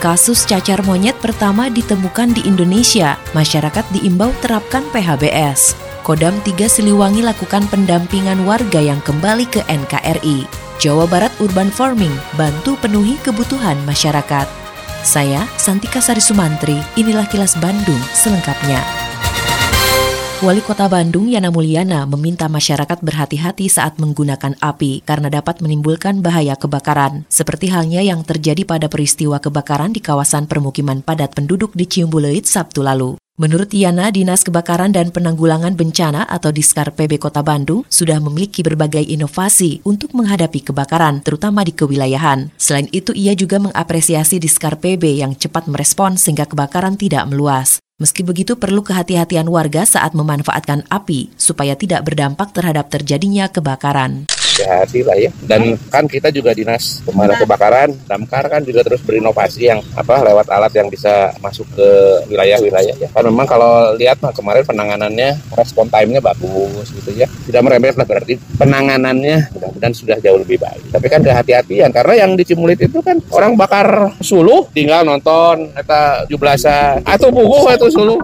kasus cacar monyet pertama ditemukan di Indonesia, masyarakat diimbau terapkan PHBS. Kodam 3 Siliwangi lakukan pendampingan warga yang kembali ke NKRI. Jawa Barat Urban Farming bantu penuhi kebutuhan masyarakat. Saya, Santika Sari Sumantri, inilah kilas Bandung selengkapnya. Wali Kota Bandung Yana Mulyana meminta masyarakat berhati-hati saat menggunakan api karena dapat menimbulkan bahaya kebakaran, seperti halnya yang terjadi pada peristiwa kebakaran di kawasan permukiman padat penduduk di Ciumbuleuit Sabtu lalu. Menurut Yana, Dinas Kebakaran dan Penanggulangan Bencana atau Diskar PB Kota Bandung sudah memiliki berbagai inovasi untuk menghadapi kebakaran, terutama di kewilayahan. Selain itu, ia juga mengapresiasi Diskar PB yang cepat merespon sehingga kebakaran tidak meluas. Meski begitu perlu kehati-hatian warga saat memanfaatkan api supaya tidak berdampak terhadap terjadinya kebakaran hati-hati lah ya. Dan kan kita juga dinas pemadam kebakaran, damkar kan juga terus berinovasi yang apa lewat alat yang bisa masuk ke wilayah-wilayah ya. Kan memang kalau lihat mah kemarin penanganannya respon time-nya bagus gitu ya. Tidak merembet lah berarti penanganannya mudah-mudahan sudah jauh lebih baik. Tapi kan kehati-hatian karena yang di Cimulit itu kan orang bakar suluh tinggal nonton eta jublasa atau buku atau suluh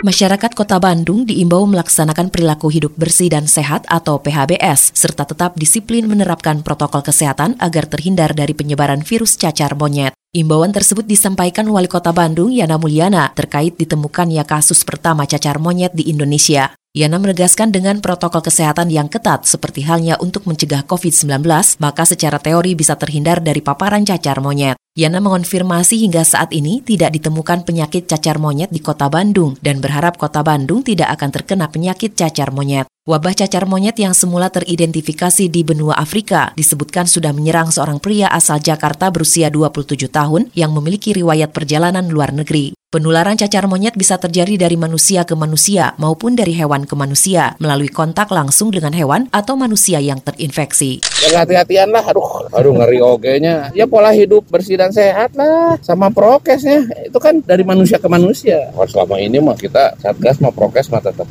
Masyarakat Kota Bandung diimbau melaksanakan perilaku hidup bersih dan sehat atau PHBS, serta tetap disiplin menerapkan protokol kesehatan agar terhindar dari penyebaran virus cacar monyet. Imbauan tersebut disampaikan Wali Kota Bandung Yana Mulyana terkait ditemukannya kasus pertama cacar monyet di Indonesia. Yana menegaskan dengan protokol kesehatan yang ketat seperti halnya untuk mencegah COVID-19, maka secara teori bisa terhindar dari paparan cacar monyet. Yana mengonfirmasi hingga saat ini tidak ditemukan penyakit cacar monyet di kota Bandung dan berharap kota Bandung tidak akan terkena penyakit cacar monyet. Wabah cacar monyet yang semula teridentifikasi di benua Afrika disebutkan sudah menyerang seorang pria asal Jakarta berusia 27 tahun yang memiliki riwayat perjalanan luar negeri. Penularan cacar monyet bisa terjadi dari manusia ke manusia maupun dari hewan ke manusia melalui kontak langsung dengan hewan atau manusia yang terinfeksi. Ya hati-hatian lah, aduh, aduh ngeri ogenya. Ya pola hidup bersih dan sehat lah, sama prokesnya. Itu kan dari manusia ke manusia. Oh, selama ini mah kita satgas mah prokes mah tetap.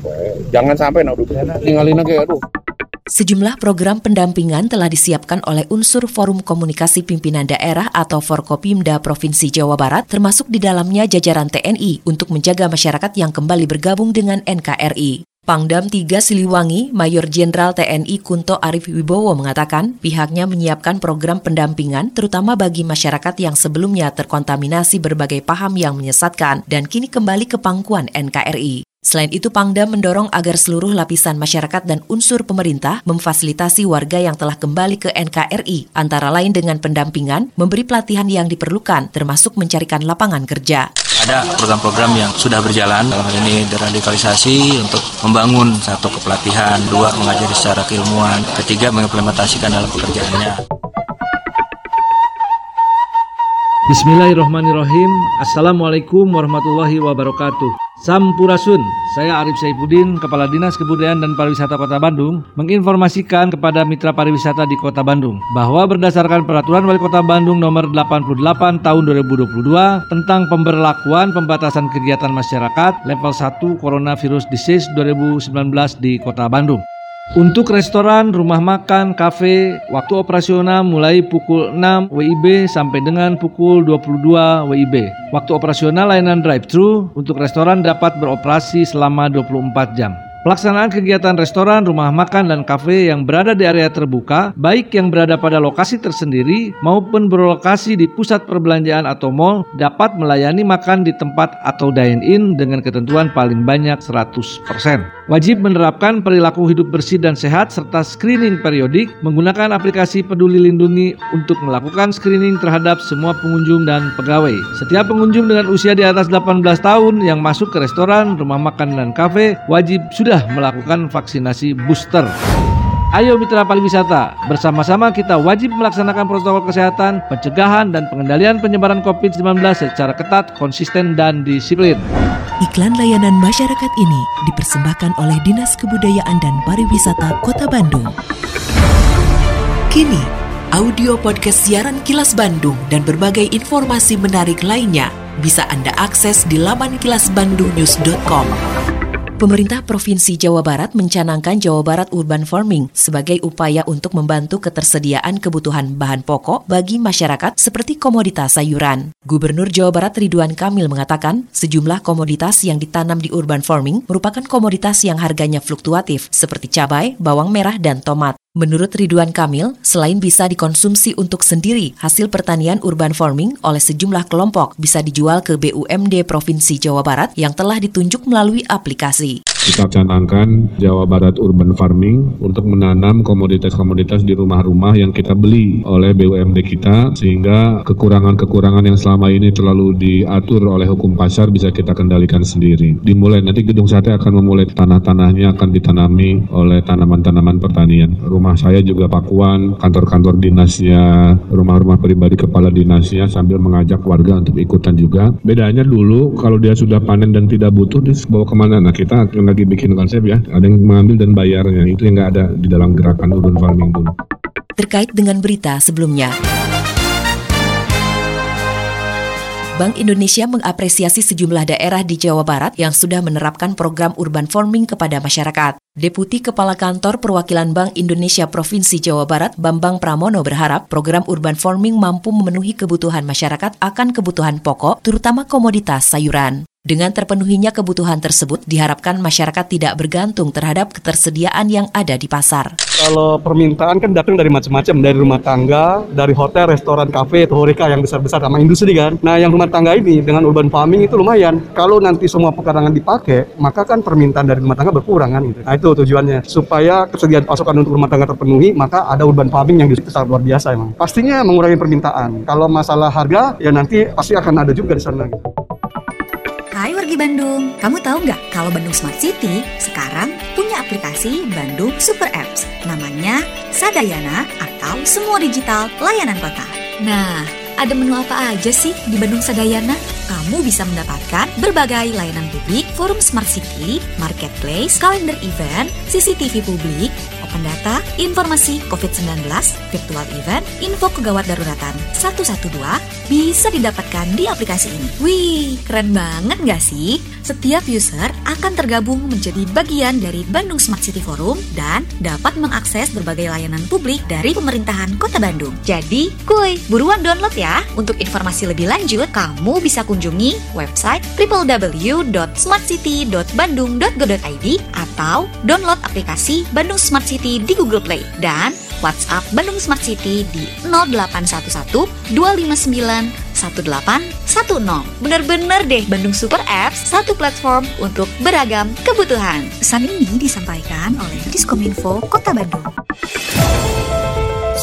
Jangan sampai nauduk tinggalin aja, aduh. Sejumlah program pendampingan telah disiapkan oleh unsur Forum Komunikasi Pimpinan Daerah atau Forkopimda Provinsi Jawa Barat, termasuk di dalamnya jajaran TNI untuk menjaga masyarakat yang kembali bergabung dengan NKRI. Pangdam 3 Siliwangi, Mayor Jenderal TNI Kunto Arif Wibowo mengatakan pihaknya menyiapkan program pendampingan terutama bagi masyarakat yang sebelumnya terkontaminasi berbagai paham yang menyesatkan dan kini kembali ke pangkuan NKRI. Selain itu, Pangdam mendorong agar seluruh lapisan masyarakat dan unsur pemerintah memfasilitasi warga yang telah kembali ke NKRI, antara lain dengan pendampingan, memberi pelatihan yang diperlukan, termasuk mencarikan lapangan kerja. Ada program-program yang sudah berjalan, dalam hal ini deradikalisasi untuk membangun satu kepelatihan, dua mengajari secara keilmuan, ketiga mengimplementasikan dalam pekerjaannya. Bismillahirrahmanirrahim. Assalamualaikum warahmatullahi wabarakatuh. Sampurasun, saya Arif Saifuddin, Kepala Dinas Kebudayaan dan Pariwisata Kota Bandung, menginformasikan kepada mitra pariwisata di Kota Bandung bahwa berdasarkan Peraturan Wali Kota Bandung Nomor 88 Tahun 2022 tentang pemberlakuan pembatasan kegiatan masyarakat level 1 Coronavirus Disease 2019 di Kota Bandung. Untuk restoran, rumah makan, kafe, waktu operasional mulai pukul 6 WIB sampai dengan pukul 22 WIB. Waktu operasional layanan drive-thru untuk restoran dapat beroperasi selama 24 jam. Pelaksanaan kegiatan restoran, rumah makan, dan kafe yang berada di area terbuka, baik yang berada pada lokasi tersendiri maupun berlokasi di pusat perbelanjaan atau mall, dapat melayani makan di tempat atau dine-in dengan ketentuan paling banyak 100%. Wajib menerapkan perilaku hidup bersih dan sehat serta screening periodik menggunakan aplikasi Peduli Lindungi untuk melakukan screening terhadap semua pengunjung dan pegawai. Setiap pengunjung dengan usia di atas 18 tahun yang masuk ke restoran, rumah makan, dan kafe wajib sudah melakukan vaksinasi booster. Ayo mitra pariwisata, bersama-sama kita wajib melaksanakan protokol kesehatan, pencegahan dan pengendalian penyebaran COVID-19 secara ketat, konsisten dan disiplin. Iklan layanan masyarakat ini dipersembahkan oleh Dinas Kebudayaan dan Pariwisata Kota Bandung. Kini, audio podcast siaran Kilas Bandung dan berbagai informasi menarik lainnya bisa Anda akses di laman kilasbandungnews.com. Pemerintah Provinsi Jawa Barat mencanangkan Jawa Barat Urban Farming sebagai upaya untuk membantu ketersediaan kebutuhan bahan pokok bagi masyarakat seperti komoditas sayuran. Gubernur Jawa Barat Ridwan Kamil mengatakan sejumlah komoditas yang ditanam di urban farming merupakan komoditas yang harganya fluktuatif seperti cabai, bawang merah, dan tomat. Menurut Ridwan Kamil, selain bisa dikonsumsi untuk sendiri, hasil pertanian urban farming oleh sejumlah kelompok bisa dijual ke BUMD Provinsi Jawa Barat yang telah ditunjuk melalui aplikasi. Kita canangkan Jawa Barat Urban Farming untuk menanam komoditas-komoditas di rumah-rumah yang kita beli oleh BUMD kita sehingga kekurangan-kekurangan yang selama ini terlalu diatur oleh hukum pasar bisa kita kendalikan sendiri. Dimulai nanti gedung sate akan memulai tanah-tanahnya akan ditanami oleh tanaman-tanaman pertanian. Rumah saya juga pakuan, kantor-kantor dinasnya, rumah-rumah pribadi kepala dinasnya sambil mengajak warga untuk ikutan juga. Bedanya dulu kalau dia sudah panen dan tidak butuh, dia bawa ke mana? Nah kita lagi bikin konsep ya, ada yang mengambil dan bayarnya. Itu yang nggak ada di dalam gerakan urban farming dulu. Terkait dengan berita sebelumnya, Bank Indonesia mengapresiasi sejumlah daerah di Jawa Barat yang sudah menerapkan program urban farming kepada masyarakat. Deputi Kepala Kantor Perwakilan Bank Indonesia Provinsi Jawa Barat Bambang Pramono berharap program urban farming mampu memenuhi kebutuhan masyarakat akan kebutuhan pokok, terutama komoditas sayuran. Dengan terpenuhinya kebutuhan tersebut, diharapkan masyarakat tidak bergantung terhadap ketersediaan yang ada di pasar. Kalau permintaan kan datang dari macam-macam, dari rumah tangga, dari hotel, restoran, kafe, horeca yang besar-besar sama industri kan. Nah, yang rumah tangga ini dengan urban farming itu lumayan. Kalau nanti semua pekarangan dipakai, maka kan permintaan dari rumah tangga berkurang kan gitu. Nah, itu tujuannya. Supaya kesediaan pasokan untuk rumah tangga terpenuhi, maka ada urban farming yang sangat luar biasa emang. Pastinya mengurangi permintaan. Kalau masalah harga, ya nanti pasti akan ada juga di sana. Gitu. Hai wargi Bandung, kamu tahu nggak kalau Bandung Smart City sekarang punya aplikasi Bandung Super Apps namanya Sadayana atau Semua Digital Layanan Kota. Nah, ada menu apa aja sih di Bandung Sadayana? Kamu bisa mendapatkan berbagai layanan publik, forum Smart City, marketplace, kalender event, CCTV publik, open data, informasi COVID-19, virtual event, info kegawat daruratan 112 bisa didapatkan di aplikasi ini. Wih, keren banget nggak sih? Setiap user akan tergabung menjadi bagian dari Bandung Smart City Forum dan dapat mengakses berbagai layanan publik dari pemerintahan Kota Bandung. Jadi, kuy, buruan download ya. Untuk informasi lebih lanjut, kamu bisa kunjungi website www.smartcity.bandung.go.id atau download aplikasi Bandung Smart City di Google Play dan WhatsApp Bandung Smart City di 0811 259 1810. Bener-bener deh Bandung Super Apps, satu platform untuk beragam kebutuhan. Pesan ini disampaikan oleh Diskominfo Kota Bandung.